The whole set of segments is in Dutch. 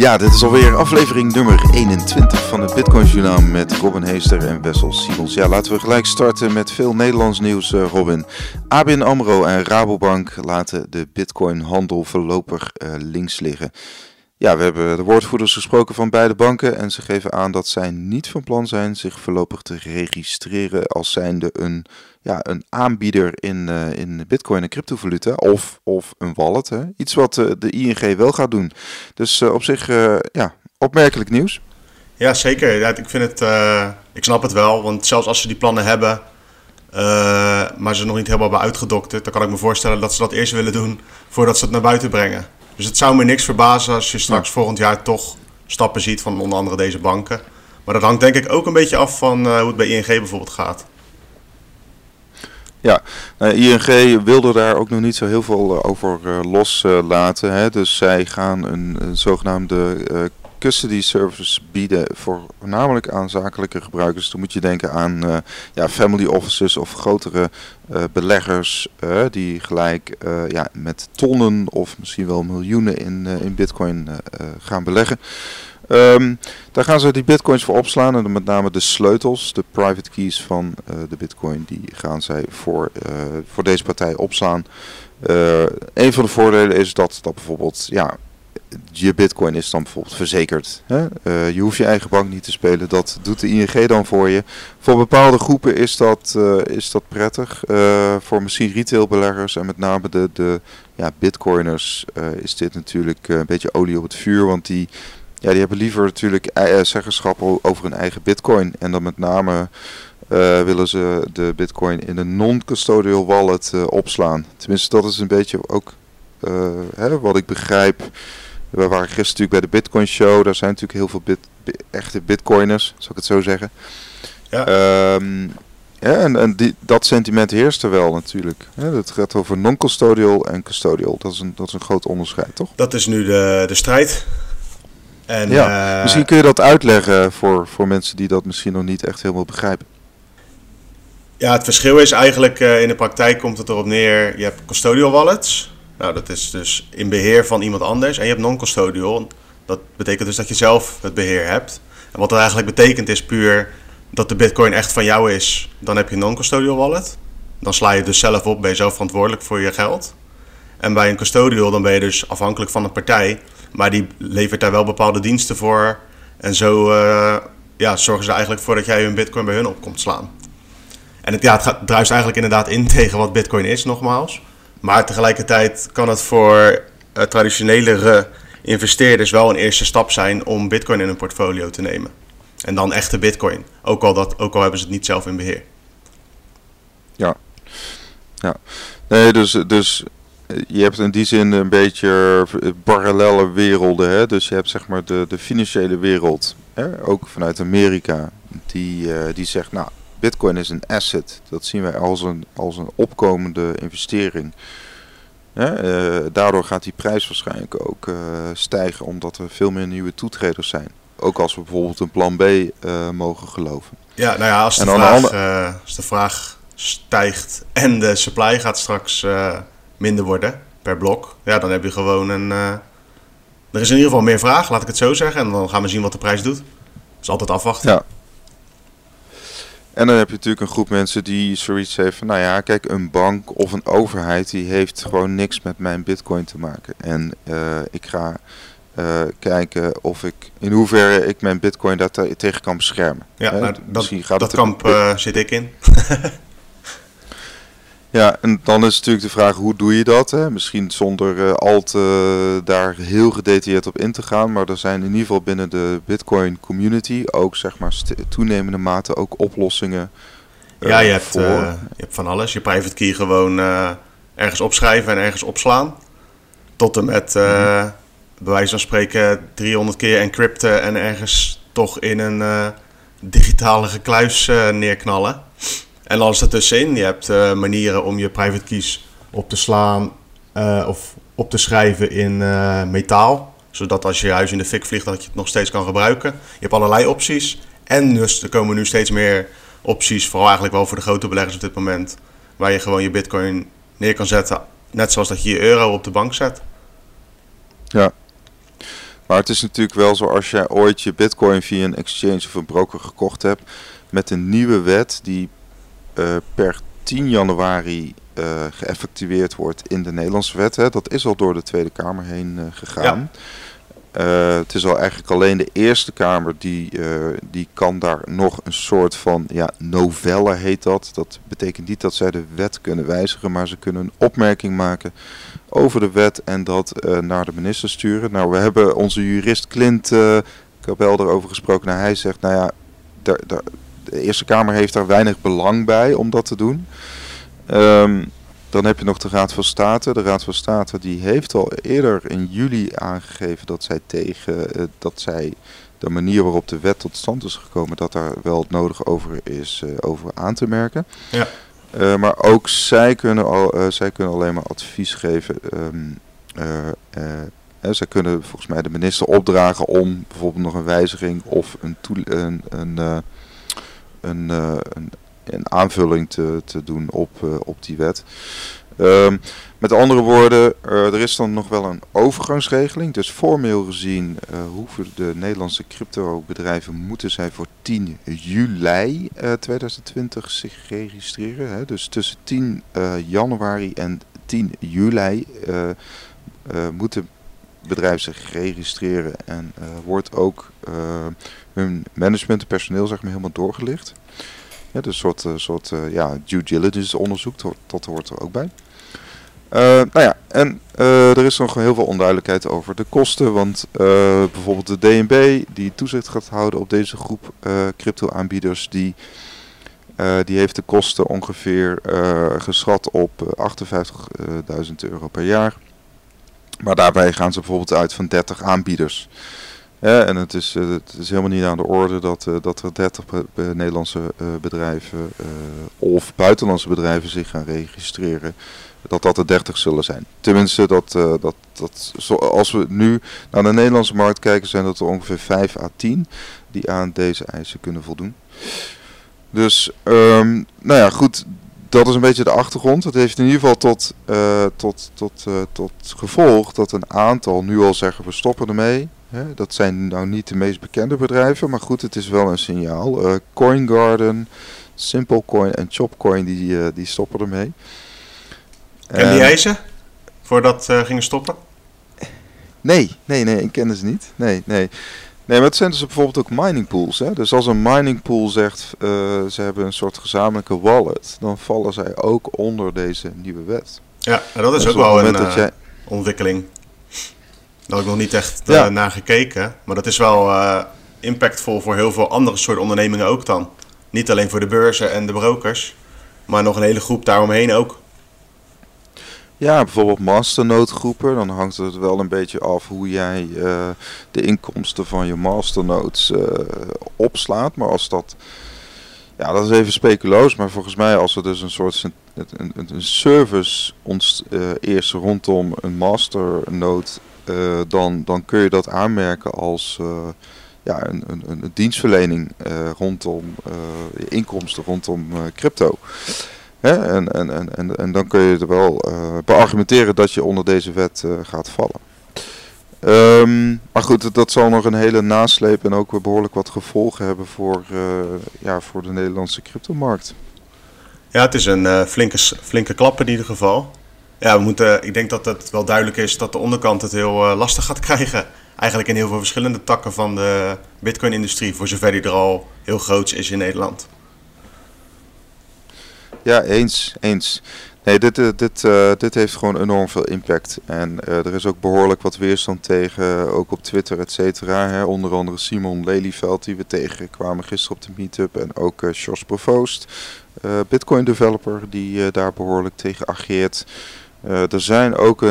Ja, dit is alweer aflevering nummer 21 van het Bitcoin Journaal met Robin Heester en Wessel Simons. Ja, laten we gelijk starten met veel Nederlands nieuws, uh, Robin. ABN AMRO en Rabobank laten de Bitcoin-handel voorlopig uh, links liggen. Ja, we hebben de woordvoerders gesproken van beide banken en ze geven aan dat zij niet van plan zijn zich voorlopig te registreren als zijnde een, ja, een aanbieder in, uh, in bitcoin en cryptovaluta of, of een wallet. Iets wat uh, de ING wel gaat doen. Dus uh, op zich, ja, opmerkelijk nieuws. Ja, zeker. Ja, ik vind het, ik snap het wel, want zelfs als ze die plannen hebben, maar ze nog niet helemaal hebben uitgedokterd, dan kan ik me voorstellen dat ze dat eerst willen doen voordat ze het naar buiten brengen. Dus het zou me niks verbazen als je straks ja. volgend jaar toch stappen ziet van onder andere deze banken. Maar dat hangt denk ik ook een beetje af van uh, hoe het bij ING bijvoorbeeld gaat. Ja, nou, ING wilde daar ook nog niet zo heel veel over uh, loslaten. Uh, dus zij gaan een, een zogenaamde custody service bieden, voornamelijk aan zakelijke gebruikers. Dan moet je denken aan uh, ja, family offices of grotere uh, beleggers uh, die gelijk ja, met tonnen of misschien wel miljoenen in, in bitcoin gaan beleggen. Um, daar gaan ze die bitcoins voor opslaan en met name de sleutels, de private keys van de bitcoin, die gaan zij voor, voor deze partij opslaan. een van de voordelen is dat, dat bijvoorbeeld ja, je bitcoin is dan bijvoorbeeld verzekerd. Hè? Uh, je hoeft je eigen bank niet te spelen, dat doet de ING dan voor je. Voor bepaalde groepen is dat, uh, is dat prettig. Uh, voor misschien retailbeleggers en met name de, de ja, bitcoiners is dit natuurlijk een beetje olie op het vuur. Want die, ja, die hebben liever natuurlijk zeggenschap over hun eigen bitcoin. En dan met name willen ze de bitcoin in een non-custodial wallet opslaan. Tenminste, dat is een beetje ook hè, wat ik begrijp we waren gisteren natuurlijk bij de Bitcoin Show. Daar zijn natuurlijk heel veel bit, echte Bitcoiners, zal ik het zo zeggen. Ja. Um, ja, en, en die, dat sentiment heerst er wel natuurlijk. Ja, het gaat over non-custodial en custodial. Dat is, een, dat is een groot onderscheid, toch? Dat is nu de, de strijd. En, ja, uh, misschien kun je dat uitleggen voor, voor mensen die dat misschien nog niet echt helemaal begrijpen. Ja, het verschil is eigenlijk uh, in de praktijk komt het erop neer. Je hebt custodial wallets. Nou, dat is dus in beheer van iemand anders. En je hebt non-custodial. Dat betekent dus dat je zelf het beheer hebt. En wat dat eigenlijk betekent is puur dat de bitcoin echt van jou is. Dan heb je een non-custodial wallet. Dan sla je dus zelf op, ben je zelf verantwoordelijk voor je geld. En bij een custodial dan ben je dus afhankelijk van een partij. Maar die levert daar wel bepaalde diensten voor. En zo uh, ja, zorgen ze eigenlijk voor dat jij hun bitcoin bij hun op komt slaan. En het, ja, het gaat, druist eigenlijk inderdaad in tegen wat bitcoin is, nogmaals. Maar tegelijkertijd kan het voor uh, traditionelere investeerders wel een eerste stap zijn om bitcoin in een portfolio te nemen. En dan echte bitcoin. Ook al, dat, ook al hebben ze het niet zelf in beheer. Ja. ja. Nee, dus, dus je hebt in die zin een beetje parallele werelden. Hè? Dus je hebt zeg maar de, de financiële wereld, hè? ook vanuit Amerika, die, die zegt, nou, Bitcoin is een asset. Dat zien wij als een, als een opkomende investering. Ja, uh, daardoor gaat die prijs waarschijnlijk ook uh, stijgen, omdat er veel meer nieuwe toetreders zijn. Ook als we bijvoorbeeld een plan B uh, mogen geloven. Ja, nou ja, als de, vraag, andere... als de vraag stijgt en de supply gaat straks minder worden per blok, ja, dan heb je gewoon een. er is in ieder geval meer vraag, laat ik het zo zeggen. En dan gaan we zien wat de prijs doet. Dat is altijd afwachten. Ja. En dan heb je natuurlijk een groep mensen die zoiets heeft van, nou ja, kijk, een bank of een overheid die heeft gewoon niks met mijn bitcoin te maken. En uh, ik ga uh, kijken of ik, in hoeverre ik mijn bitcoin daar te tegen kan beschermen. Ja, nou, dat, gaat dat kamp uh, zit ik in. Ja, en dan is natuurlijk de vraag hoe doe je dat? Hè? Misschien zonder uh, al te uh, daar heel gedetailleerd op in te gaan. Maar er zijn in ieder geval binnen de Bitcoin community ook zeg maar toenemende mate ook oplossingen. Uh, ja, je hebt, voor... je hebt van alles. Je private key gewoon ergens opschrijven en ergens opslaan. Tot en met mm -hmm. bij wijze van spreken 300 keer encrypten en ergens toch in een digitale gekluis neerknallen. En alles ertussenin. Je hebt uh, manieren om je private keys op te slaan uh, of op te schrijven in uh, metaal. Zodat als je huis in de fik vliegt, dat je het nog steeds kan gebruiken. Je hebt allerlei opties. En dus er komen nu steeds meer opties, vooral eigenlijk wel voor de grote beleggers op dit moment. Waar je gewoon je bitcoin neer kan zetten. Net zoals dat je je euro op de bank zet. Ja. Maar het is natuurlijk wel zo als jij ooit je bitcoin via een exchange of een broker gekocht hebt. Met een nieuwe wet die per 10 januari uh, geëffectueerd wordt in de Nederlandse wet. Hè. Dat is al door de Tweede Kamer heen uh, gegaan. Ja. Uh, het is al eigenlijk alleen de Eerste Kamer die, uh, die kan daar nog een soort van ja, novelle heet dat. Dat betekent niet dat zij de wet kunnen wijzigen, maar ze kunnen een opmerking maken over de wet en dat uh, naar de minister sturen. Nou, we hebben onze jurist Clint Cabel erover gesproken. Nou, hij zegt, nou ja, daar, daar, de Eerste Kamer heeft daar weinig belang bij om dat te doen. Um, dan heb je nog de Raad van State. De Raad van State die heeft al eerder in juli aangegeven dat zij tegen uh, dat zij de manier waarop de wet tot stand is gekomen, dat daar wel het nodig over is uh, over aan te merken. Ja. Uh, maar ook zij kunnen, al, zij kunnen alleen maar advies geven. Um, zij kunnen volgens mij de minister opdragen om bijvoorbeeld nog een wijziging of een, een, een, een, een een aanvulling te, te doen op, uh, op die wet. Um, met andere woorden, uh, er is dan nog wel een overgangsregeling. Dus formeel gezien uh, hoeven de Nederlandse cryptobedrijven moeten zij voor 10 juli 2020 zich registreren. Hè? Dus tussen 10 januari en 10 juli moeten bedrijven zich registreren en wordt ook hun management en personeel zeg maar helemaal doorgelicht. Ja, dus een soort, uh, soort ja, due diligence onderzoek, dat, dat hoort er ook bij. Uh, nou ja, en er is nog heel veel onduidelijkheid over de kosten. Want bijvoorbeeld de DNB, die toezicht gaat houden op deze groep crypto-aanbieders, die, die heeft de kosten ongeveer geschat op 58.000 euro per jaar. Maar daarbij gaan ze bijvoorbeeld uit van 30 aanbieders. En het is, het is helemaal niet aan de orde dat, uh, dat er 30 Nederlandse uh, bedrijven of buitenlandse bedrijven zich gaan registreren. Dat dat er 30 zullen zijn. Tenminste, dat, dat, dat, als we nu naar de Nederlandse markt kijken, zijn dat er ongeveer 5 à 10 die aan deze eisen kunnen voldoen. Dus, um, nou ja, goed, dat is een beetje de achtergrond. Het heeft in ieder geval tot, uh, tot, tot, uh, tot gevolg dat een aantal nu al zeggen we stoppen ermee. Hè? Dat zijn nou niet de meest bekende bedrijven, maar goed, het is wel een signaal. Uh, CoinGarden, SimpleCoin en ChopCoin die, die stoppen ermee. En die eisen voordat ze gingen stoppen? Nee, nee, nee, ik ken ze niet. Nee, nee. Nee, maar het zijn dus bijvoorbeeld ook mining pools. Hè? Dus als een mining pool zegt uh, ze hebben een soort gezamenlijke wallet, dan vallen zij ook onder deze nieuwe wet. Ja, en dat is ook wel een uh, jij... ontwikkeling. Daar heb ik nog niet echt uh, ja. naar gekeken. Maar dat is wel impactvol voor heel veel andere soort ondernemingen ook dan. Niet alleen voor de beurzen en de brokers, maar nog een hele groep daaromheen ook. Ja, bijvoorbeeld masternodegroepen. Dan hangt het wel een beetje af hoe jij uh, de inkomsten van je masternodes uh, opslaat. Maar als dat... Ja, dat is even speculoos. Maar volgens mij als er dus een soort een, een, service ons, uh, eerst rondom een masternode... dan, dan kun je dat aanmerken als ja, een, een, een dienstverlening rondom inkomsten rondom crypto. En, en, en, en, en dan kun je er wel uh, beargumenteren dat je onder deze wet uh, gaat vallen. Um, maar goed, dat zal nog een hele nasleep en ook behoorlijk wat gevolgen hebben voor, uh, ja, voor de Nederlandse cryptomarkt. Ja, het is een flinke, flinke klap in ieder geval. Ja, we moeten, ik denk dat het wel duidelijk is dat de onderkant het heel lastig gaat krijgen. Eigenlijk in heel veel verschillende takken van de bitcoin-industrie, voor zover die er al heel groot is in Nederland. Ja, eens, eens. Nee, dit, eh, dit, uh, dit heeft gewoon enorm veel impact. En uh, er is ook behoorlijk wat weerstand tegen, ook op Twitter, et cetera. Onder andere Simon Lelyveld, die we tegenkwamen gisteren op de meetup. En ook uh, Jos Provoost, Bitcoin developer, die daar behoorlijk tegen ageert. er zijn ook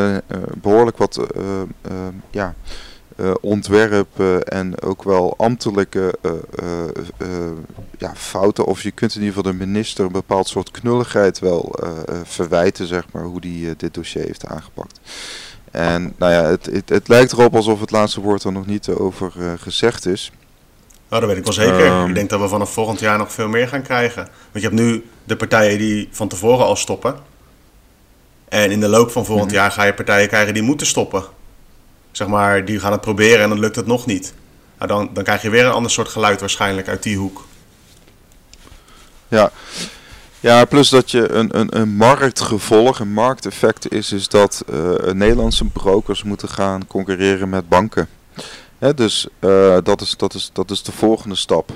behoorlijk wat ja, uh, ontwerpen en ook wel ambtelijke uh, uh, ja, fouten. Of je kunt in ieder geval de minister een bepaald soort knulligheid wel verwijten, zeg maar, hoe die dit dossier heeft aangepakt. En nou ja, het, het, het, lijkt erop alsof het laatste woord er nog niet over gezegd is. Nou, dat weet ik wel zeker. Um, ik denk dat we vanaf volgend jaar nog veel meer gaan krijgen. Want je hebt nu de partijen die van tevoren al stoppen. En in de loop van volgend mm -hmm. jaar ga je partijen krijgen die moeten stoppen. Zeg maar, die gaan het proberen en dan lukt het nog niet. Nou, dan, dan krijg je weer een ander soort geluid waarschijnlijk uit die hoek. Ja, ja, plus dat je een, een, een marktgevolg, een markteffect is, is dat uh, Nederlandse brokers moeten gaan concurreren met banken. Hè, dus uh, dat, is, dat, is, dat is de volgende stap.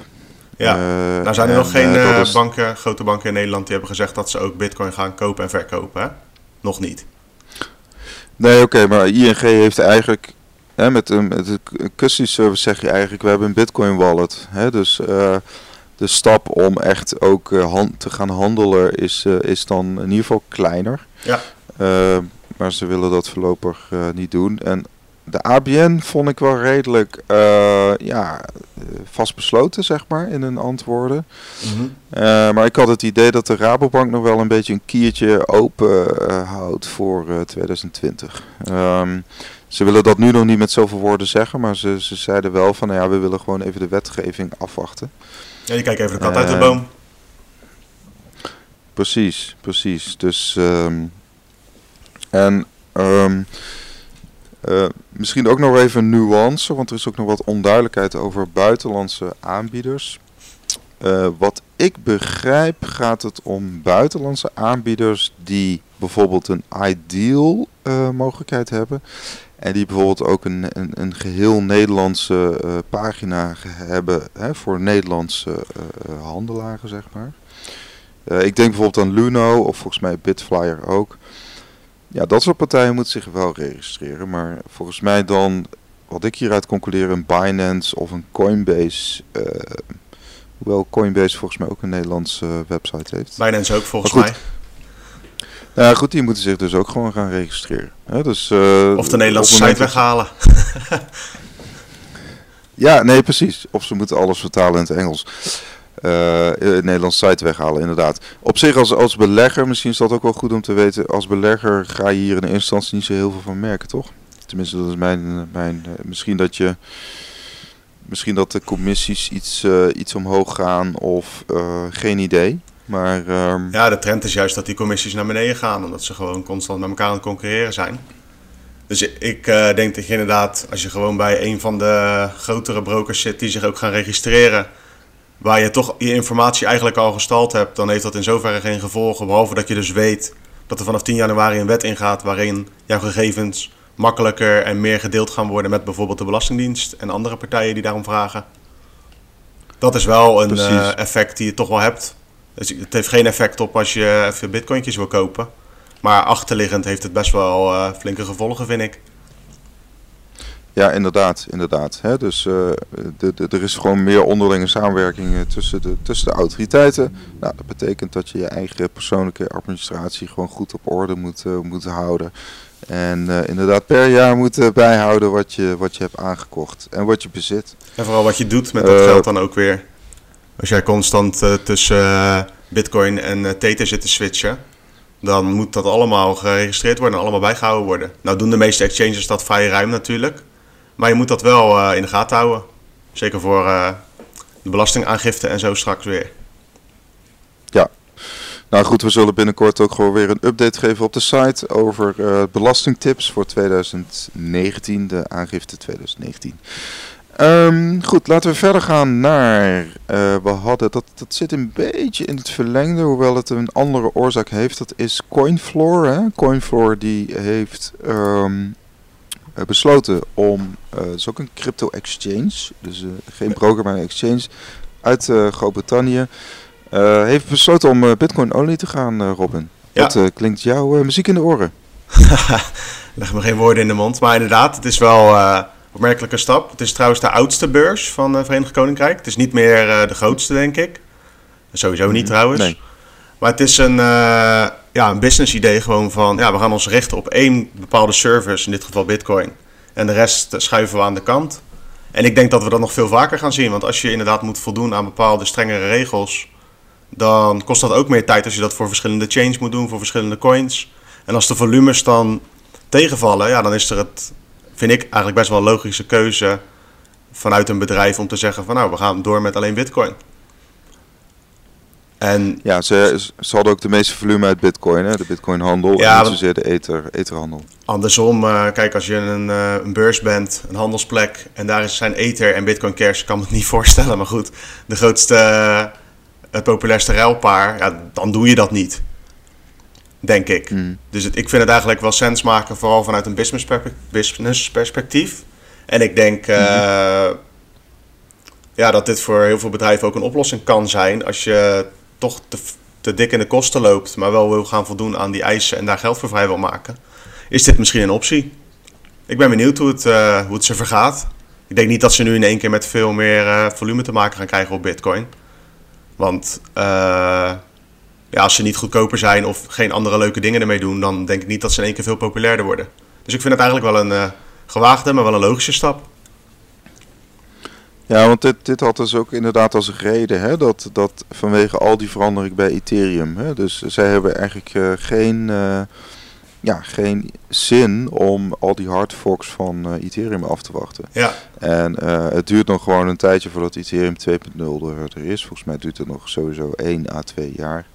Ja, uh, nou zijn er en, nog geen banken, grote banken in Nederland die hebben gezegd dat ze ook bitcoin gaan kopen en verkopen, hè? Nog niet. Nee, oké, okay, maar ING heeft eigenlijk, hè, met, met de custody service zeg je eigenlijk, we hebben een bitcoin wallet. Hè, dus de stap om echt ook uh, te gaan handelen is, uh, is dan in ieder geval kleiner. Ja. Maar ze willen dat voorlopig niet doen. En de ABN vond ik wel redelijk ja, vastbesloten, zeg maar, in hun antwoorden. Mm -hmm. maar ik had het idee dat de Rabobank nog wel een beetje een kiertje open houdt voor 2020. Um, ze willen dat nu nog niet met zoveel woorden zeggen, maar ze, ze zeiden wel van, nou ja, we willen gewoon even de wetgeving afwachten. Ja, je kijkt even de kat uit de boom. Precies, precies. Dus, um, en um, uh, misschien ook nog even nuance, want er is ook nog wat onduidelijkheid over buitenlandse aanbieders. Uh, wat ik begrijp gaat het om buitenlandse aanbieders die bijvoorbeeld een ideal uh, mogelijkheid hebben. En die bijvoorbeeld ook een, een, een geheel Nederlandse pagina hebben hè, voor Nederlandse handelaren, zeg maar. Ik denk bijvoorbeeld aan Luno of volgens mij Bitflyer ook. Ja, dat soort partijen moeten zich wel registreren. Maar volgens mij dan, wat ik hieruit concludeer, een Binance of een Coinbase. hoewel Coinbase volgens mij ook een Nederlandse website heeft. Binance ook volgens mij. Nou goed, die moeten zich dus ook gewoon gaan registreren. dus, uh, of de Nederlandse site weghalen. ja, nee, precies. Of ze moeten alles vertalen in het Engels. Het Nederlandse site weghalen, inderdaad. Op zich als, als belegger, misschien is dat ook wel goed om te weten. Als belegger ga je hier in eerste instantie niet zo heel veel van merken, toch? Tenminste, dat is mijn... mijn misschien dat je... Misschien dat de commissies iets, iets omhoog gaan of geen idee. Maar, um... Ja, de trend is juist dat die commissies naar beneden gaan, omdat ze gewoon constant met elkaar aan het concurreren zijn. Dus ik denk dat je inderdaad, als je gewoon bij een van de grotere brokers zit die zich ook gaan registreren, waar je toch je informatie eigenlijk al gestald hebt, dan heeft dat in zoverre geen gevolgen. Behalve dat je dus weet dat er vanaf 10 januari een wet ingaat waarin jouw gegevens makkelijker en meer gedeeld gaan worden met bijvoorbeeld de Belastingdienst en andere partijen die daarom vragen. Dat is wel een uh, effect die je toch wel hebt. Dus het heeft geen effect op als je even bitcointjes wil kopen. Maar achterliggend heeft het best wel uh, flinke gevolgen, vind ik. Ja, inderdaad. inderdaad. Hè? Dus uh, de, de, er is gewoon meer onderlinge samenwerking tussen de, tussen de autoriteiten. Nou, dat betekent dat je je eigen persoonlijke administratie gewoon goed op orde moet, uh, moet houden. En uh, inderdaad per jaar moet bijhouden wat je, wat je hebt aangekocht en wat je bezit. En vooral wat je doet met dat geld dan ook weer. Als jij constant tussen Bitcoin en Tether zit te switchen, dan moet dat allemaal geregistreerd worden en allemaal bijgehouden worden. Nou doen de meeste exchanges dat vrij ruim natuurlijk, maar je moet dat wel in de gaten houden. Zeker voor de belastingaangifte en zo straks weer. Ja. Nou goed, we zullen binnenkort ook gewoon weer een update geven op de site over belastingtips voor 2019, de aangifte 2019. Um, goed, laten we verder gaan naar. Uh, we hadden, dat, dat zit een beetje in het verlengde, hoewel het een andere oorzaak heeft. Dat is Coinfloor. Hè? Coinfloor die heeft um, besloten om. Uh, het is ook een crypto exchange, dus uh, geen broker, maar een exchange uit Groot-Brittannië. heeft besloten om Bitcoin only te gaan, Robin. Ja. Dat klinkt jouw muziek in de oren. Leg me geen woorden in de mond, maar inderdaad, het is wel opmerkelijke stap. Het is trouwens de oudste beurs van het Verenigd Koninkrijk. Het is niet meer uh, de grootste, denk ik. Sowieso niet mm, trouwens. Nee. Maar het is een, uh, ja, een business idee gewoon van... Ja, we gaan ons richten op één bepaalde service, in dit geval Bitcoin. En de rest schuiven we aan de kant. En ik denk dat we dat nog veel vaker gaan zien. Want als je inderdaad moet voldoen aan bepaalde strengere regels... dan kost dat ook meer tijd als je dat voor verschillende chains moet doen, voor verschillende coins. En als de volumes dan tegenvallen, ja, dan is er het vind ik eigenlijk best wel een logische keuze vanuit een bedrijf om te zeggen van nou, we gaan door met alleen bitcoin. En, ja, ze, ze hadden ook de meeste volume uit Bitcoin, hè? de Bitcoin-handel, ja, en niet zozeer de ether, etherhandel. Andersom, uh, kijk, als je een, uh, een, beurs bent, een handelsplek, en daar zijn ether en Bitcoin Cash, kan me het niet voorstellen, maar goed, de grootste, uh, het populairste ruilpaar, ja, dan doe je dat niet. Denk ik. Mm. Dus het, ik vind het eigenlijk wel sens maken, vooral vanuit een business, business perspectief. En ik denk mm -hmm. ja, dat dit voor heel veel bedrijven ook een oplossing kan zijn als je toch te, dik in de kosten loopt, maar wel wil gaan voldoen aan die eisen en daar geld voor vrij wil maken, is dit misschien een optie. Ik ben benieuwd hoe het, uh, hoe het ze vergaat. Ik denk niet dat ze nu in één keer met veel meer uh, volume te maken gaan krijgen op Bitcoin. Want uh, ja, als ze niet goedkoper zijn of geen andere leuke dingen ermee doen, dan denk ik niet dat ze in één keer veel populairder worden. Dus ik vind het eigenlijk wel een gewaagde, maar wel een logische stap. Ja, want dit, dit had dus ook inderdaad als reden hè, dat, dat vanwege al die verandering bij Ethereum. Hè, dus zij hebben eigenlijk uh, geen, uh, ja, geen zin om al die hardforks van uh, Ethereum af te wachten. Ja. En het duurt nog gewoon een tijdje voordat Ethereum 2.0 er, er is. Volgens mij duurt het nog sowieso 1 à 2 jaar.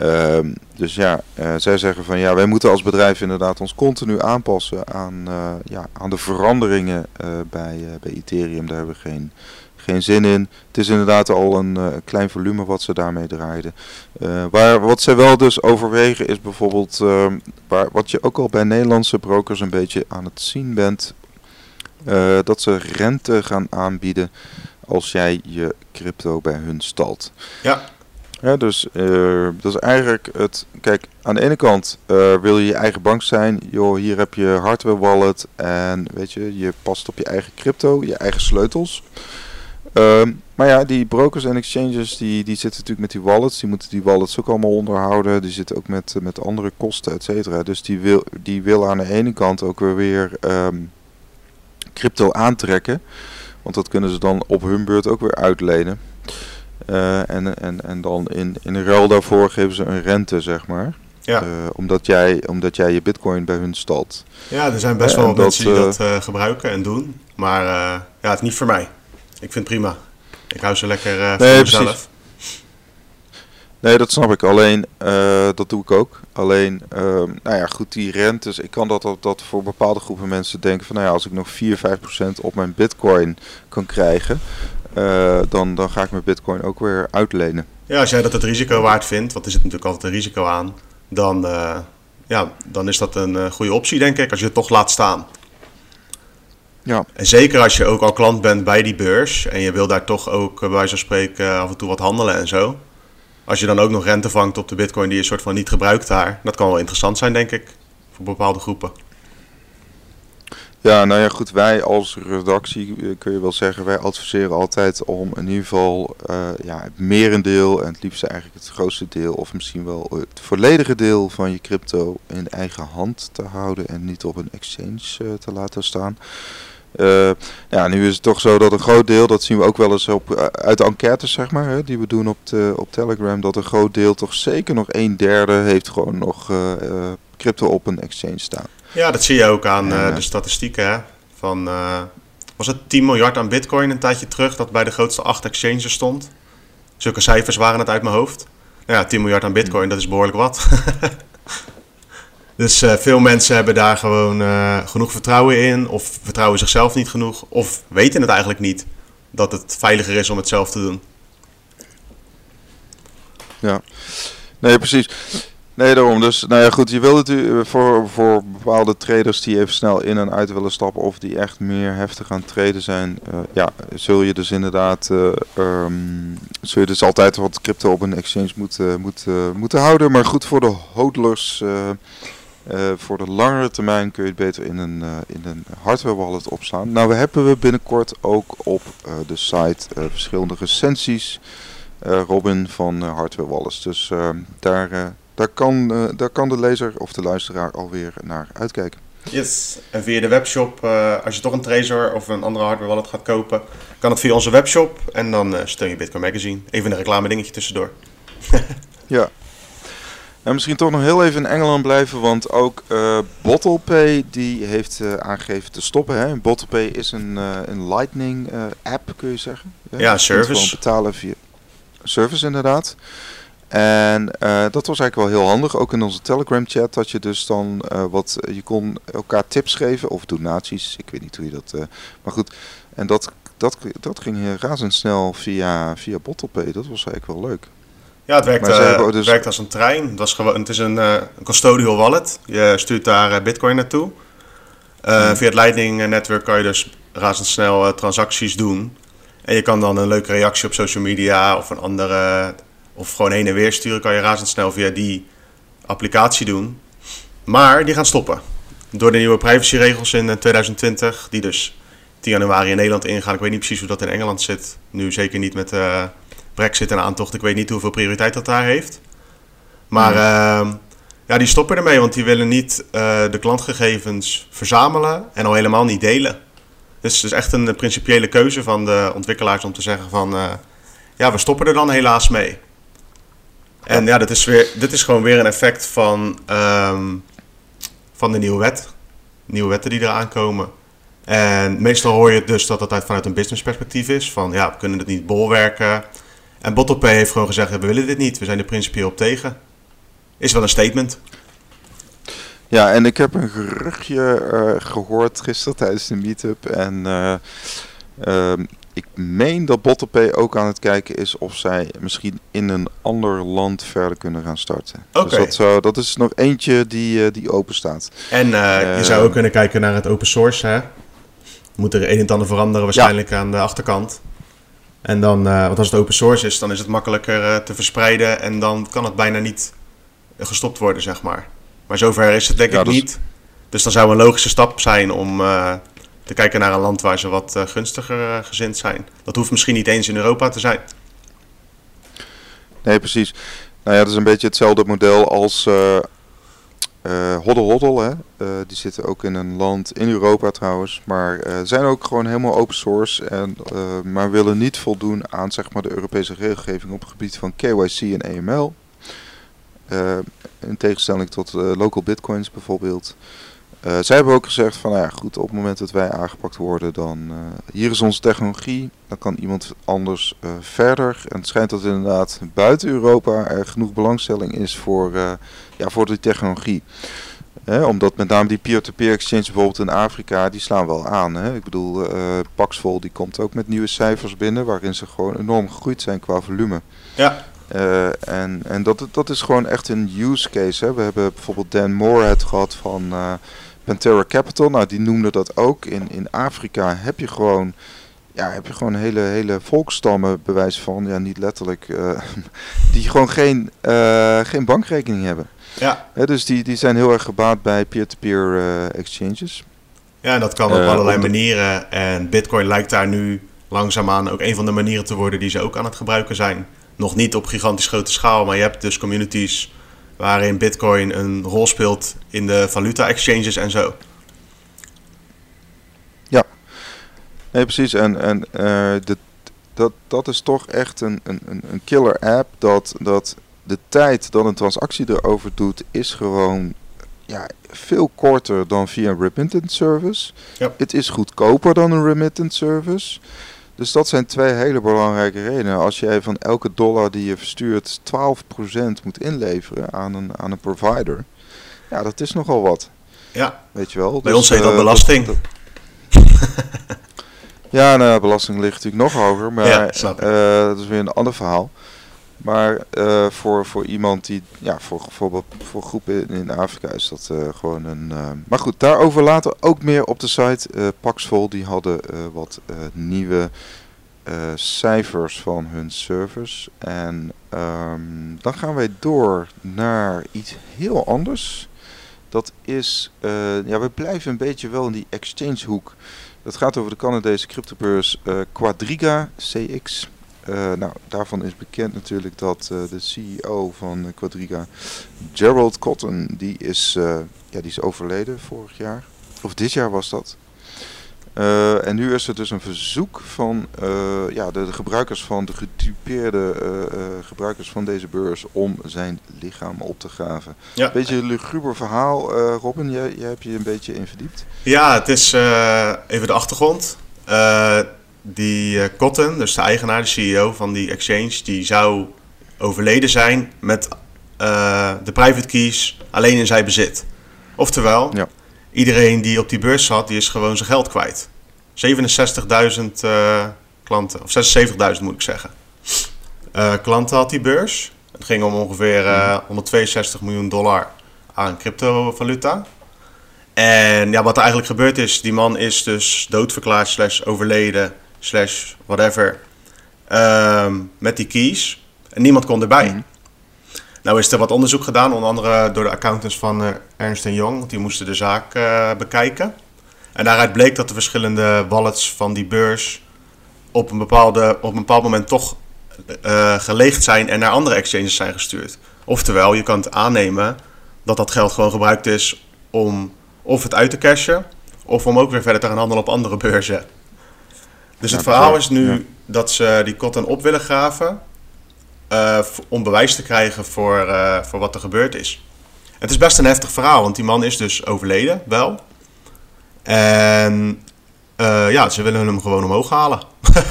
Um, dus ja, uh, zij zeggen van ja, wij moeten als bedrijf inderdaad ons continu aanpassen aan, uh, ja, aan de veranderingen uh, bij, bij Ethereum. Daar hebben we geen, geen zin in. Het is inderdaad al een klein volume wat ze daarmee draaiden. waar, wat zij wel dus overwegen is bijvoorbeeld, ehm, waar, wat je ook al bij Nederlandse brokers een beetje aan het zien bent, dat ze rente gaan aanbieden als jij je crypto bij hun stalt. Ja. Ja, dus uh, dat is eigenlijk het. Kijk, aan de ene kant uh, wil je je eigen bank zijn. Joh, hier heb je hardware wallet. En weet je, je past op je eigen crypto, je eigen sleutels. Uh, maar ja, die brokers en exchanges die, die zitten natuurlijk met die wallets. Die moeten die wallets ook allemaal onderhouden. Die zitten ook met, met andere kosten, et cetera. Dus die wil, die wil aan de ene kant ook weer, weer um, crypto aantrekken. Want dat kunnen ze dan op hun beurt ook weer uitlenen. Uh, en, en, en dan in, in ruil daarvoor geven ze een rente, zeg maar. Ja. Uh, omdat, jij, omdat jij je bitcoin bij hun stalt. Ja, er zijn best wel mensen die dat uh, gebruiken en doen. Maar ja, het is niet voor mij. Ik vind het prima. Ik hou ze lekker nee, voor mezelf. Nee, dat snap ik. Alleen, dat doe ik ook. Alleen, ehm, nou ja, goed, die rentes. Ik kan dat, dat, dat voor bepaalde groepen mensen denken van, nou ja, als ik nog 4, 5 procent op mijn bitcoin kan krijgen, uh, dan, dan ga ik mijn bitcoin ook weer uitlenen. Ja, als jij dat het risico waard vindt, want er zit natuurlijk altijd een risico aan, dan, uh, ja, dan is dat een uh, goede optie, denk ik, als je het toch laat staan. Ja. En zeker als je ook al klant bent bij die beurs en je wil daar toch ook bij wijze van spreken af en toe wat handelen en zo. Als je dan ook nog rente vangt op de bitcoin die je soort van niet gebruikt daar, dat kan wel interessant zijn, denk ik, voor bepaalde groepen. Ja, nou ja, goed, wij als redactie eh, kun je wel zeggen, wij adviseren altijd om in ieder geval uh, ja, het merendeel en het liefst eigenlijk het grootste deel of misschien wel het volledige deel van je crypto in eigen hand te houden en niet op een exchange uh, te laten staan. Ja, nu is het toch zo dat een groot deel, dat zien we ook wel eens op, uit de enquêtes zeg maar, hè, die we doen op, de, op Telegram, dat een groot deel toch zeker nog een derde heeft gewoon nog crypto op een exchange staan. Ja, dat zie je ook aan uh, de statistieken. Hè? Van, uh, was het 10 miljard aan bitcoin een tijdje terug dat bij de grootste acht exchanges stond? Zulke cijfers waren het uit mijn hoofd. Nou ja, 10 miljard aan bitcoin, dat is behoorlijk wat. dus uh, veel mensen hebben daar gewoon genoeg vertrouwen in, of vertrouwen zichzelf niet genoeg, of weten het eigenlijk niet dat het veiliger is om het zelf te doen. Ja, nee, precies. Nee, daarom. Dus, nou ja, goed. Je wil het uh, voor, voor bepaalde traders die even snel in en uit willen stappen of die echt meer heftig aan het traden zijn, uh, ja, zul je dus inderdaad, uh, um, zul je dus altijd wat crypto op een exchange moeten, moeten, moeten houden. Maar goed, voor de hodlers, voor de langere termijn kun je het beter in een, in een hardware wallet opslaan. Nou, we hebben we binnenkort ook op de site verschillende recensies, Robin van Hardware Wallets. Dus ehm, daar daar kan, uh, daar kan de lezer of de luisteraar alweer naar uitkijken. Yes, en via de webshop, uh, als je toch een Trezor of een andere hardware wallet gaat kopen, kan het via onze webshop en dan uh, steun je Bitcoin Magazine. Even een reclame dingetje tussendoor. ja. En misschien toch nog heel even in Engeland blijven, want ook uh, BottlePay die heeft aangegeven te stoppen. Hè? BottlePay is een, een Lightning app, kun je zeggen. Ja, service. Gewoon betalen via service inderdaad. En uh, dat was eigenlijk wel heel handig. Ook in onze Telegram chat dat je dus dan uh, wat je kon elkaar tips geven of donaties. Ik weet niet hoe je dat. Uh, maar goed. En dat, dat, dat ging razendsnel via, via BottlePay. Dat was eigenlijk wel leuk. Ja, het werkt, dus... het werkt als een trein. Het, was gewoon, het is een, een custodial wallet. Je stuurt daar Bitcoin naartoe. Hmm. Via het Lightning-netwerk kan je dus razendsnel transacties doen. En je kan dan een leuke reactie op social media of een andere of gewoon heen en weer sturen kan je razendsnel via die applicatie doen. Maar die gaan stoppen. Door de nieuwe privacyregels in 2020, eh, die dus 10 januari in Nederland ingaan. Ik weet niet precies hoe dat in Engeland zit. Nu zeker niet met uh, Brexit en aantocht. Ik weet niet hoeveel prioriteit dat daar heeft. Maar uh, ja, die stoppen ermee, want die willen niet uh, de klantgegevens verzamelen en al helemaal niet delen. Dus het is echt een principiële keuze van de ontwikkelaars om te zeggen van... ja, we stoppen er dan helaas mee. En ja, dit is, weer, dit is gewoon weer een effect van, ehm, van de nieuwe wet. Nieuwe wetten die eraan komen. En meestal hoor je dus dat het vanuit een business perspectief is. Van ja, we kunnen het niet bolwerken. En Bottlepay heeft gewoon gezegd, we willen dit niet. We zijn er principieel op tegen. Is wel een statement. Ja, en ik heb een geruchtje uh, gehoord gisteren tijdens de meetup. En uh, ik meen dat Bottlepay ook aan het kijken is of zij misschien in een ander land verder kunnen gaan starten. Oké. Dus dat, dat is nog eentje die, uh, die open staat. En uh, je zou ook kunnen kijken naar het open source. Hè? Moet er een en ander veranderen waarschijnlijk aan de achterkant. En dan, want als het open source is, dan is het makkelijker te verspreiden en dan kan het bijna niet gestopt worden, zeg maar. Maar zover is het denk ik niet. Dus dan zou een logische stap zijn om te kijken naar een land waar ze wat uh, gunstiger uh, gezind zijn. Dat hoeft misschien niet eens in Europa te zijn. Nee, precies. Nou ja, dat is een beetje hetzelfde model als uh. Hè? die zitten ook in een land in Europa trouwens. Maar zijn ook gewoon helemaal open source. En, maar willen niet voldoen aan zeg maar, de Europese regelgeving op het gebied van KYC en AML. in tegenstelling tot local bitcoins bijvoorbeeld. Uh, zij hebben ook gezegd van, nou ja, goed, op het moment dat wij aangepakt worden, dan uh, hier is onze technologie, dan kan iemand anders uh, verder. En het schijnt dat inderdaad buiten Europa er genoeg belangstelling is voor, ja, voor die technologie. omdat met name die peer-to-peer exchange bijvoorbeeld in Afrika, die slaan wel aan. Hè? Ik bedoel, Paxful die komt ook met nieuwe cijfers binnen, waarin ze gewoon enorm gegroeid zijn qua volume. Ja. en en dat, dat is gewoon echt een use case. Hè? We hebben bijvoorbeeld Dan Moorhead gehad van Pantera Capital, nou die noemde dat ook. In, in Afrika heb je gewoon, ja, heb je gewoon hele, hele volkstammen, bewijs van, ja niet letterlijk, uh, die gewoon geen, uh, geen bankrekening hebben. Ja. dus die, die zijn heel erg gebaat bij peer-to-peer -peer, uh, exchanges. Ja, en dat kan op allerlei manieren. En Bitcoin lijkt daar nu langzaamaan ook een van de manieren te worden die ze ook aan het gebruiken zijn. Nog niet op gigantisch grote schaal, maar je hebt dus communities waarin Bitcoin een rol speelt in de valuta-exchanges en zo. Ja, nee, precies. En, en uh, de, dat, dat is toch echt een, een, een killer app. Dat, dat de tijd dat een transactie erover doet, is gewoon ja, veel korter dan via een remittance service. Ja. Het is goedkoper dan een remittance service. Dus dat zijn twee hele belangrijke redenen. Als jij van elke dollar die je verstuurt 12% moet inleveren aan een, aan een provider. Ja, dat is nogal wat. Ja. Weet je wel. Bij dus, ons heet dat uh, belasting. Dat, ja, nou, belasting ligt natuurlijk nog hoger. Maar ja, uh, dat is weer een ander verhaal. Maar uh, voor, voor iemand die, ja, voor bijvoorbeeld voor groepen in, Afrika is dat uh, gewoon een. Uh, maar goed, daarover later ook meer op de site. Paxful die hadden wat nieuwe cijfers van hun servers. En um, dan gaan wij door naar iets heel anders. Dat is, ja, we blijven een beetje wel in die exchange hoek. Dat gaat over de Canadese cryptobeurs Quadriga CX. Uh, nou, daarvan is bekend natuurlijk dat uh, de CEO van Quadriga, Gerald Cotton, die is, uh, ja, die is overleden vorig jaar. Of dit jaar was dat. en nu is er dus een verzoek van ja, de, de, gebruikers van de gedupeerde gebruikers van deze beurs om zijn lichaam op te graven. Ja. Beetje een luguber verhaal, Robin, jij, jij hebt je een beetje in verdiept. Ja, het is even de achtergrond die uh, Cotton, dus de eigenaar, de CEO van die exchange, die zou overleden zijn met uh, de private keys alleen in zijn bezit. Oftewel, ja. iedereen die op die beurs zat, die is gewoon zijn geld kwijt. 67.000 uh, klanten, of 76.000 moet ik zeggen. Uh, klanten had die beurs. Het ging om ongeveer uh, 162 miljoen dollar aan cryptovaluta. En ja, wat er eigenlijk gebeurd is, die man is dus doodverklaard, slash overleden, slash whatever, um, met die keys. En niemand kon erbij. Mm. Nou is er wat onderzoek gedaan, onder andere door de accountants van uh, Ernst Young, want die moesten de zaak uh, bekijken. En daaruit bleek dat de verschillende wallets van die beurs op een, bepaalde, op een bepaald moment toch uh, geleegd zijn en naar andere exchanges zijn gestuurd. Oftewel, je kan het aannemen dat dat geld gewoon gebruikt is om of het uit te cashen, of om ook weer verder te gaan handelen op andere beurzen. Dus het verhaal is nu dat ze die cotton op willen graven uh, om bewijs te krijgen voor, uh, voor wat er gebeurd is. Het is best een heftig verhaal, want die man is dus overleden, wel. En uh, ja, ze willen hem gewoon omhoog halen.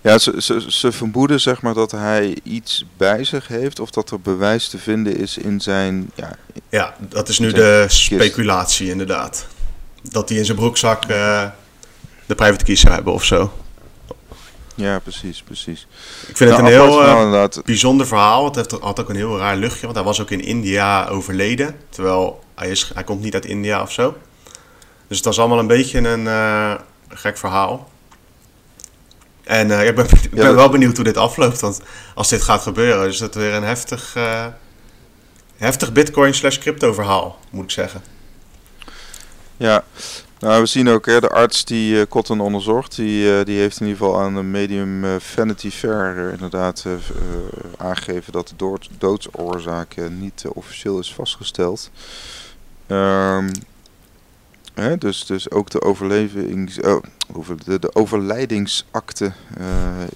ja, ze, ze, ze vermoeden zeg maar dat hij iets bij zich heeft of dat er bewijs te vinden is in zijn... Ja, ja dat is nu de speculatie inderdaad. Dat hij in zijn broekzak de private key zou hebben of zo. Ja, precies, precies. Ik vind het nou, een heel uh, bijzonder verhaal. Het heeft, had ook een heel raar luchtje, want hij was ook in India overleden. Terwijl hij, is, hij komt niet uit India of zo. Dus het was allemaal een beetje een uh, gek verhaal. En uh, ik ben, ik ben wel benieuwd hoe dit afloopt. Want als dit gaat gebeuren, is het weer een heftig, heftig bitcoin slash crypto verhaal, moet ik zeggen. Ja, nou, we zien ook hè, de arts die uh, Cotton onderzocht, die, uh, die heeft in ieder geval aan de medium uh, Vanity Fair inderdaad aangegeven dat de dood, doodsoorzaak niet officieel is vastgesteld. Um, hè, dus, dus ook de, overlevings, oh, de, de overlijdingsakte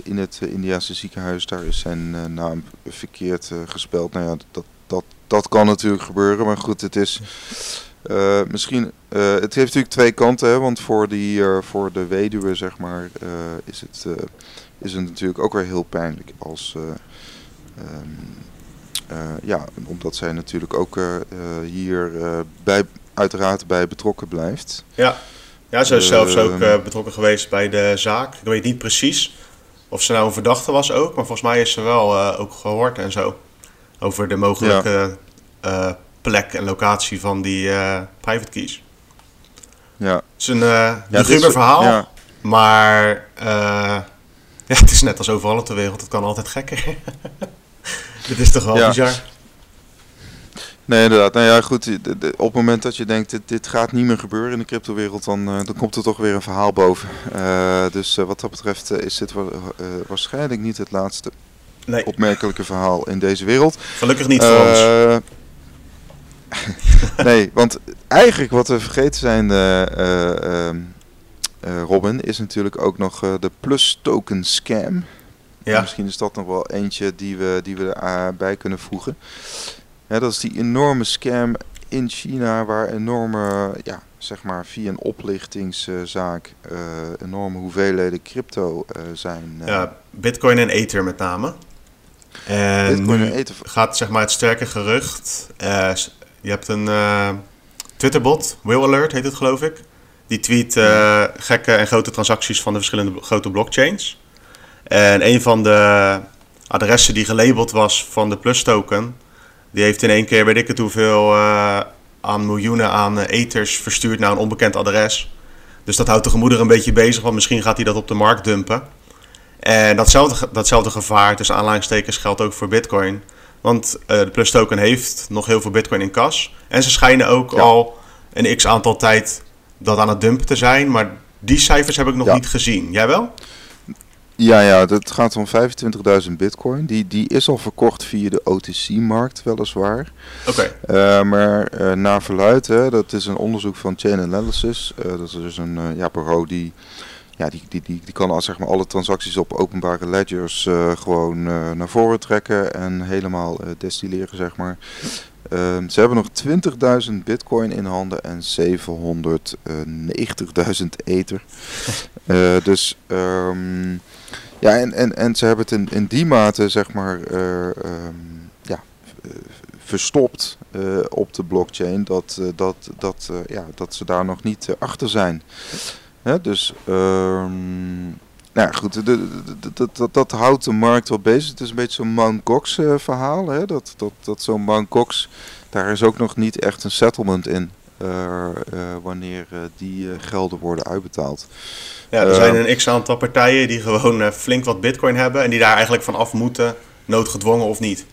in het Indiase ziekenhuis, daar is zijn naam verkeerd gespeld. Nou ja, dat, dat, dat kan natuurlijk gebeuren, maar goed, het is... Uh, misschien, uh, het heeft natuurlijk twee kanten, hè, want voor, die, uh, voor de weduwe zeg maar, is, het, is het natuurlijk ook weer heel pijnlijk als, um, ja, omdat zij natuurlijk ook hier bij, uiteraard bij betrokken blijft. Ja, ja ze is zelfs ook betrokken geweest bij de zaak. Ik weet niet precies of ze nou een verdachte was ook, maar volgens mij is ze wel ook gehoord en zo. Over de mogelijke ja plek en locatie van die uh, private keys. Ja. Het is een uh, ja, verhaal, ja. maar uh, ja, het is net als overal op de wereld, het kan altijd gekker. Dit is toch wel ja. bizar? Nee, inderdaad. Nou ja, goed. Op het moment dat je denkt, dit, dit gaat niet meer gebeuren in de cryptowereld, dan, dan komt er toch weer een verhaal boven. Uh, dus uh, wat dat betreft is dit wa waarschijnlijk niet het laatste nee. opmerkelijke verhaal in deze wereld. Gelukkig niet voor ons. nee, want eigenlijk wat we vergeten zijn, uh, uh, Robin, is natuurlijk ook nog de plus token scam. Ja. Misschien is dat nog wel eentje die we, die we erbij kunnen voegen. Ja, dat is die enorme scam in China waar enorme, ja, zeg maar via een oplichtingszaak, enorme hoeveelheden crypto zijn. ja, bitcoin en ether met name. En Bitcoin en ether. gaat zeg maar het sterke gerucht, je hebt een uh, Twitterbot, Will Alert heet het geloof ik. Die tweet uh, gekke en grote transacties van de verschillende grote blockchains. En een van de adressen die gelabeld was van de Plus token, die heeft in één keer, weet ik het hoeveel, uh, aan miljoenen aan ethers verstuurd naar een onbekend adres. Dus dat houdt de gemoeder een beetje bezig, want misschien gaat hij dat op de markt dumpen. En datzelfde, datzelfde gevaar tussen aanleidingstekens geldt ook voor Bitcoin. Want uh, de Plus Token heeft nog heel veel Bitcoin in kas. En ze schijnen ook al een x aantal tijd dat aan het dumpen te zijn. Maar die cijfers heb ik nog niet gezien. Jij wel? Ja, ja, het gaat om 25.000 bitcoin. Die, die is al verkocht via de OTC-markt, weliswaar. Oké. Okay. Uh, maar uh, naar verluid, hè, dat is een onderzoek van Chain Analysis. Dat is dus een ja, bureau die ja, die, die, die, die kan al, zeg maar, alle transacties op openbare ledgers uh, gewoon uh, naar voren trekken en helemaal uh, destilleren, zeg maar. Ehm, ze hebben nog 20.000 bitcoin in handen en 790.000 ether. dus um, Ja, en, en, en ze hebben het in, in die mate, zeg maar, um, ja, verstopt op de blockchain dat, dat, dat, ja, dat ze daar nog niet achter zijn. Hè, dus, um, nou ja, goed, dat, dat, dat, houdt de markt wel bezig. Het is een beetje zo'n Mount Gox verhaal. Hè, dat dat, dat zo'n Mount Gox, daar is ook nog niet echt een settlement in. wanneer die gelden worden uitbetaald. Ja, er zijn een x-aantal partijen die gewoon flink wat bitcoin hebben en die daar eigenlijk van af moeten, noodgedwongen of niet.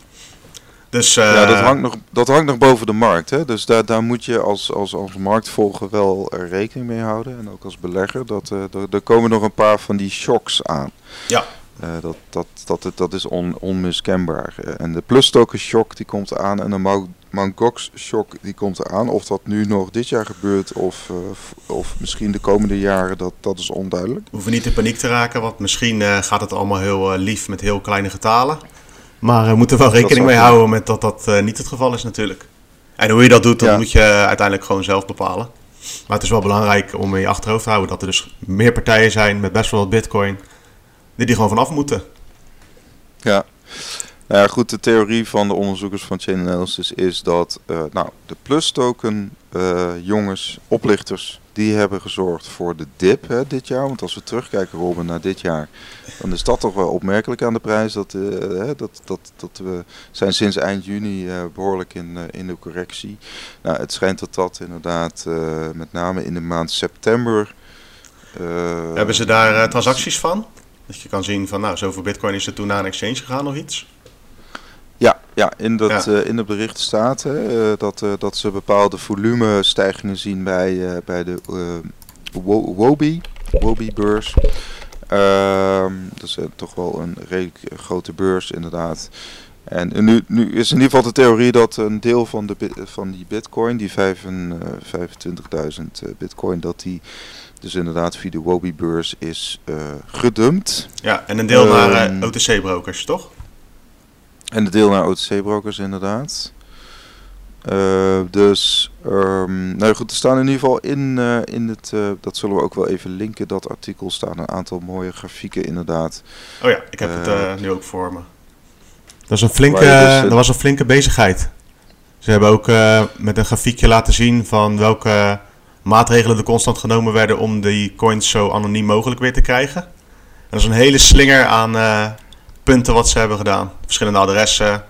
Dus, uh, ja, dat hangt, nog, dat hangt nog boven de markt. Hè? Dus daar, daar moet je als, als, als marktvolger wel rekening mee houden. En ook als belegger. Dat, uh, er, er komen nog een paar van die shocks aan. Ja. Uh, dat, dat, dat, dat is on, onmiskenbaar. en de plus token shock die komt aan. En de Mt. Gox shock die komt eraan. Of dat nu nog dit jaar gebeurt of, of misschien de komende jaren, dat, dat is onduidelijk. We hoeven niet in paniek te raken, want misschien gaat het allemaal heel lief met heel kleine getalen. Maar we moeten wel rekening mee houden met dat dat niet het geval is natuurlijk. En hoe je dat doet, dat ja. moet je uiteindelijk gewoon zelf bepalen. Maar het is wel belangrijk om in je achterhoofd te houden dat er dus meer partijen zijn met best wel wat bitcoin die die gewoon vanaf moeten. Ja. Nou goed, de theorie van de onderzoekers van Chain Analysis is dat uh, nou, de plus token uh, jongens, oplichters, die hebben gezorgd voor de dip hè, dit jaar. Want als we terugkijken, Robin, naar dit jaar, dan is dat toch wel opmerkelijk aan de prijs. Dat, uh, dat, dat, dat we zijn sinds eind juni behoorlijk in, in de correctie. Nou, het schijnt dat dat inderdaad met name in de maand september... hebben ze daar transacties van? Dat je kan zien van, nou, zoveel bitcoin is er toen naar een exchange gegaan of iets? Ja, ja in, dat, ja. Uh, in het bericht staat hè, uh, dat, uh, dat ze bepaalde volumestijgingen zien bij, bij de Wobi, Wobi beurs. Ehm, dat is toch wel een redelijk grote beurs inderdaad. En nu, nu is in ieder geval de theorie dat een deel van, de, van die bitcoin, die 25.000 bitcoin, dat die dus inderdaad via de Wobi-beurs is gedumpt. Ja, en een deel naar uh, OTC-brokers, toch? En een deel naar OTC-brokers, inderdaad. Uh, dus, um, nou goed, er staan in ieder geval in, in het, dat zullen we ook wel even linken, dat artikel staan een aantal mooie grafieken inderdaad. Oh ja, ik heb het nu ook voor me. Dat, is een flinke, dus, dat was een flinke bezigheid. Ze hebben ook met een grafiekje laten zien van welke maatregelen er constant genomen werden om die coins zo anoniem mogelijk weer te krijgen. En dat is een hele slinger aan punten wat ze hebben gedaan. Verschillende adressen,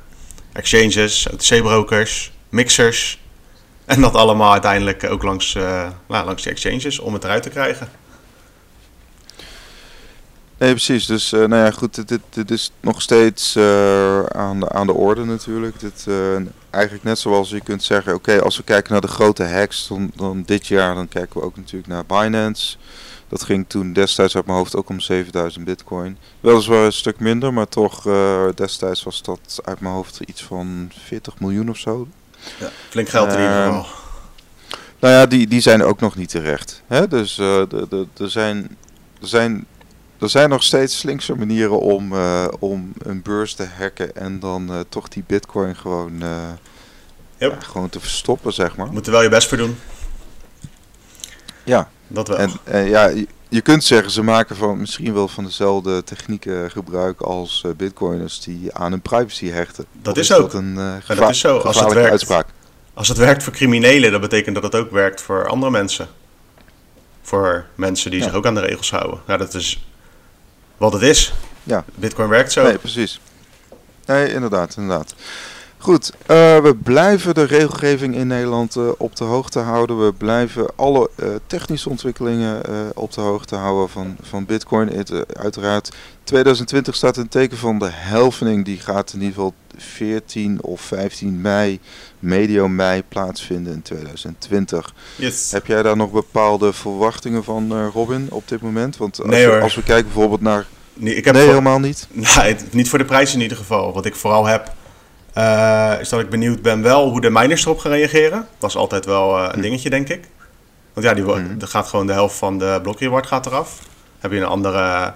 exchanges, OTC-brokers, mixers. En dat allemaal uiteindelijk ook langs, uh, langs de exchanges om het eruit te krijgen. Nee, precies. Dus uh, nou ja, goed, dit, dit, is nog steeds uh, aan, de, aan de orde natuurlijk. Dit, eigenlijk net zoals je kunt zeggen, oké, als we kijken naar de grote hacks, dan, dan dit jaar, dan kijken we ook natuurlijk naar Binance. Dat ging toen destijds uit mijn hoofd ook om 7000 bitcoin. Weliswaar een stuk minder, maar toch destijds was dat uit mijn hoofd iets van 40 miljoen of zo. Ja, flink geld in ieder geval. Nou ja, die, die zijn ook nog niet terecht. Hè? Dus er de, de, de zijn, er zijn er zijn nog steeds slinkse manieren om, uh, om een beurs te hacken en dan uh, toch die bitcoin gewoon, uh, yep. ja, gewoon te verstoppen, zeg maar. Je moet er wel je best voor doen. Ja. Dat wel. En, en ja, je, je, kunt zeggen, ze maken van, misschien wel van dezelfde technieken gebruik als bitcoiners die aan hun privacy hechten. Dat is, is, ook. Dat een ja, dat is zo. Als het werkt, uitspraak. Als het werkt voor criminelen, dat betekent dat het ook werkt voor andere mensen. Voor mensen die ja. zich ook aan de regels houden. Ja, dat is wat het is. Ja. Bitcoin werkt zo. Nee, precies. Nee, inderdaad, inderdaad. Goed, uh, we blijven de regelgeving in Nederland uh, op de hoogte houden. We blijven alle uh, technische ontwikkelingen op de hoogte houden van, van Bitcoin. Het, uiteraard, 2020 staat een teken van de helvening. Die gaat in ieder geval 14 of 15 mei, medio mei, plaatsvinden in 2020. Yes. Heb jij daar nog bepaalde verwachtingen van, Robin, op dit moment? Want als, nee, we, als we kijken bijvoorbeeld naar... Nee, ik heb nee helemaal niet? Nee, niet voor de prijs in ieder geval. Wat ik vooral heb... Uh, is dat ik benieuwd ben wel hoe de miners erop gaan reageren. Dat is altijd wel uh, een dingetje, denk ik. Want ja, die mm. er gaat gewoon de helft van de blokreward gaat eraf. Heb je een andere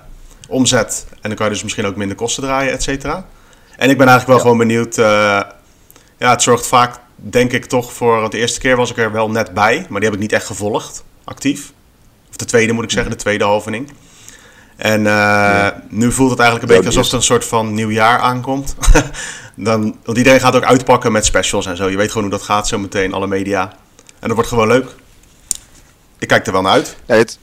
omzet en dan kan je dus misschien ook minder kosten draaien, et cetera. En ik ben eigenlijk wel ja. gewoon benieuwd. Uh, ja, het zorgt vaak, denk ik toch, voor. Want de eerste keer was ik er wel net bij, maar die heb ik niet echt gevolgd, actief. Of de tweede moet ik zeggen, de tweede halvening. En nu voelt het eigenlijk een beetje alsof er een soort van nieuwjaar aankomt. Dan, want iedereen gaat ook uitpakken met specials en zo. Je weet gewoon hoe dat gaat zo meteen, alle media. En dat wordt gewoon leuk. Ik kijk er wel naar uit. Nee, het,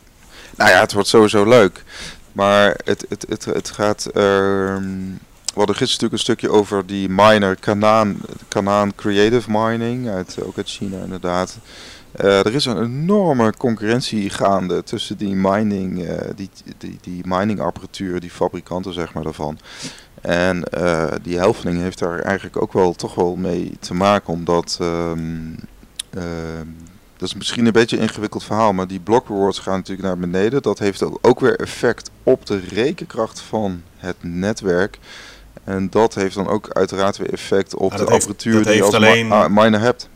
nou ja, het wordt sowieso leuk. Maar het, het, het, het gaat... Uh, we hadden gisteren natuurlijk een stukje over die miner Kanaan, Kanaan Creative Mining, uit, ook uit China inderdaad. Uh, er is een enorme concurrentie gaande tussen die mining, uh, die, die, die mining apparatuur, die fabrikanten zeg maar daarvan. En uh, die helfening heeft daar eigenlijk ook wel toch wel mee te maken, omdat um, dat is misschien een beetje een ingewikkeld verhaal, maar die block rewards gaan natuurlijk naar beneden. Dat heeft ook weer effect op de rekenkracht van het netwerk. En dat heeft dan ook uiteraard weer effect op de apparatuur die je als alleen, ma miner hebt.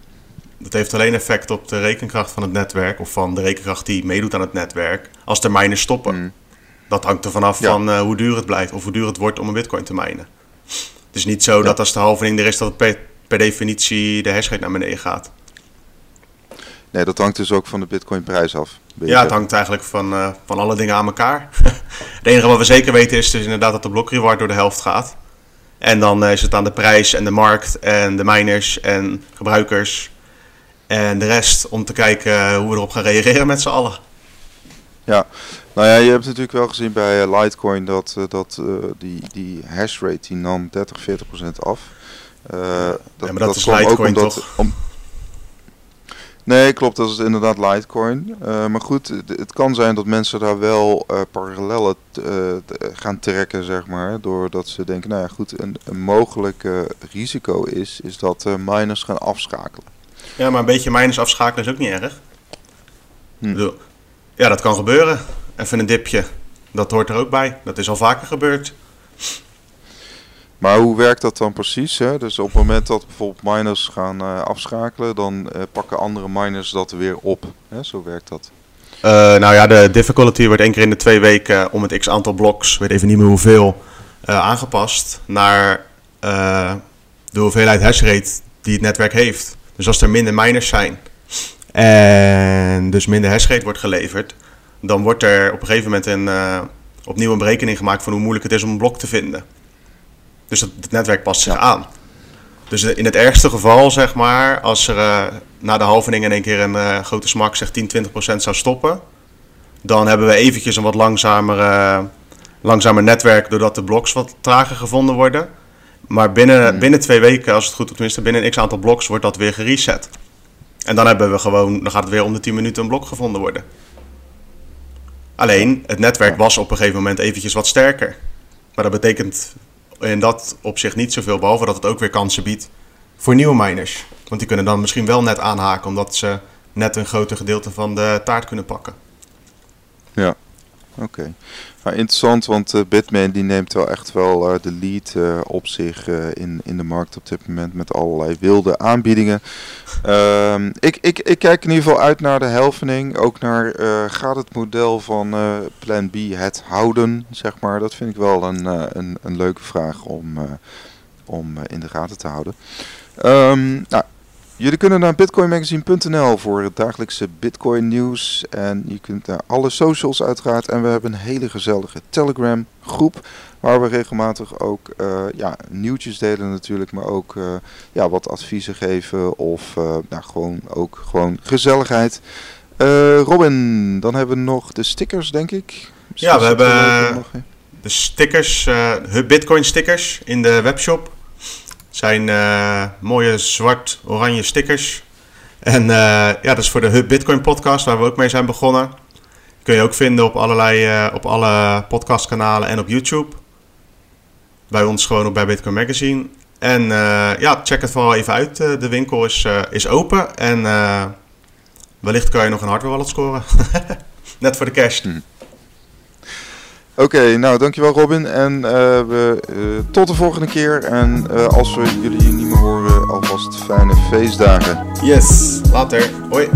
Dat heeft alleen effect op de rekenkracht van het netwerk, of van de rekenkracht die meedoet aan het netwerk, als de miners stoppen. Mm. Dat hangt er vanaf van uh, hoe duur het blijft, of hoe duur het wordt om een bitcoin te minen. Het is niet zo dat als de halving er is, dat het per, per definitie de hashrate naar beneden gaat. Nee, dat hangt dus ook van de bitcoinprijs af. Ja, het hangt eigenlijk van, uh, van alle dingen aan elkaar. het enige wat we zeker weten is dus inderdaad dat de blokreward door de helft gaat. En dan uh, is het aan de prijs en de markt en de miners en gebruikers en de rest om te kijken hoe we erop gaan reageren met z'n allen. Ja, nou ja, je hebt natuurlijk wel gezien bij uh, Litecoin dat, dat die, die hashrate die nam 30, 40 procent af. dat, ja, maar dat, dat is Litecoin omdat, toch? Om, Nee, klopt. Dat is inderdaad Litecoin. Uh, maar goed, het, kan zijn dat mensen daar wel uh, parallellen uh, gaan trekken, zeg maar. Doordat ze denken, nou ja, goed, een, een mogelijk risico is, is dat miners gaan afschakelen. Ja, maar een beetje miners afschakelen is ook niet erg. Hm. ja, dat kan gebeuren. Even een dipje. Dat hoort er ook bij. Dat is al vaker gebeurd. Maar hoe werkt dat dan precies? Hè? Dus op het moment dat bijvoorbeeld miners gaan uh, afschakelen, dan uh, pakken andere miners dat weer op. Hè? Zo werkt dat. Uh, nou ja, de difficulty wordt één keer in de twee weken om het x aantal blocks, weet even niet meer hoeveel, aangepast naar de hoeveelheid hashrate die het netwerk heeft. Dus als er minder miners zijn en dus minder hashrate wordt geleverd, dan wordt er op een gegeven moment een, opnieuw een berekening gemaakt van hoe moeilijk het is om een blok te vinden. Dus het, netwerk past zich aan. Dus in het ergste geval, zeg maar, als er uh, na de halvening in één keer een uh, grote smak zegt 10, 20 procent zou stoppen, dan hebben we eventjes een wat langzamer, langzamer netwerk, doordat de bloks wat trager gevonden worden. Maar binnen, hmm. binnen twee weken, als het goed is, tenminste binnen een x aantal bloks, wordt dat weer gereset. En dan hebben we gewoon, dan gaat het weer om de 10 minuten een blok gevonden worden. Alleen, het netwerk was op een gegeven moment eventjes wat sterker. Maar dat betekent in dat opzicht niet zoveel, behalve dat het ook weer kansen biedt voor nieuwe miners. Want die kunnen dan misschien wel net aanhaken, omdat ze net een groter gedeelte van de taart kunnen pakken. Ja, oké. Nou, interessant, want uh, die neemt wel echt wel uh, de lead uh, op zich in, in de markt op dit moment met allerlei wilde aanbiedingen. Ehm, ik, ik, ik kijk in ieder geval uit naar de helvening. Ook naar gaat het model van Plan B het houden, zeg maar. Dat vind ik wel een, een, een leuke vraag om, om in de gaten te houden. Um, nou, Jullie kunnen naar bitcoinmagazine.nl voor het dagelijkse Bitcoin nieuws. En je kunt naar alle socials uiteraard. En we hebben een hele gezellige Telegram groep. Waar we regelmatig ook uh, ja, nieuwtjes delen natuurlijk. Maar ook uh, ja, wat adviezen geven. Of uh, nou, gewoon ook gewoon gezelligheid. Robin, dan hebben we nog de stickers denk ik. Misschien ja, we hebben de stickers, Bitcoin stickers in de webshop zijn uh, mooie zwart-oranje stickers. En uh, ja, dat is voor de Hub Bitcoin podcast, waar we ook mee zijn begonnen. Kun je ook vinden op, allerlei, uh, op alle podcastkanalen en op YouTube. Bij ons gewoon ook bij Bitcoin Magazine. En ja, check het vooral even uit. de winkel is, is open en wellicht kan je nog een hardware wallet scoren. Net voor de cash. Hm. Oké, nou dankjewel Robin. En uh, we, uh, tot de volgende keer. En uh, als we jullie niet meer horen, alvast fijne feestdagen. Yes, later. Hoi.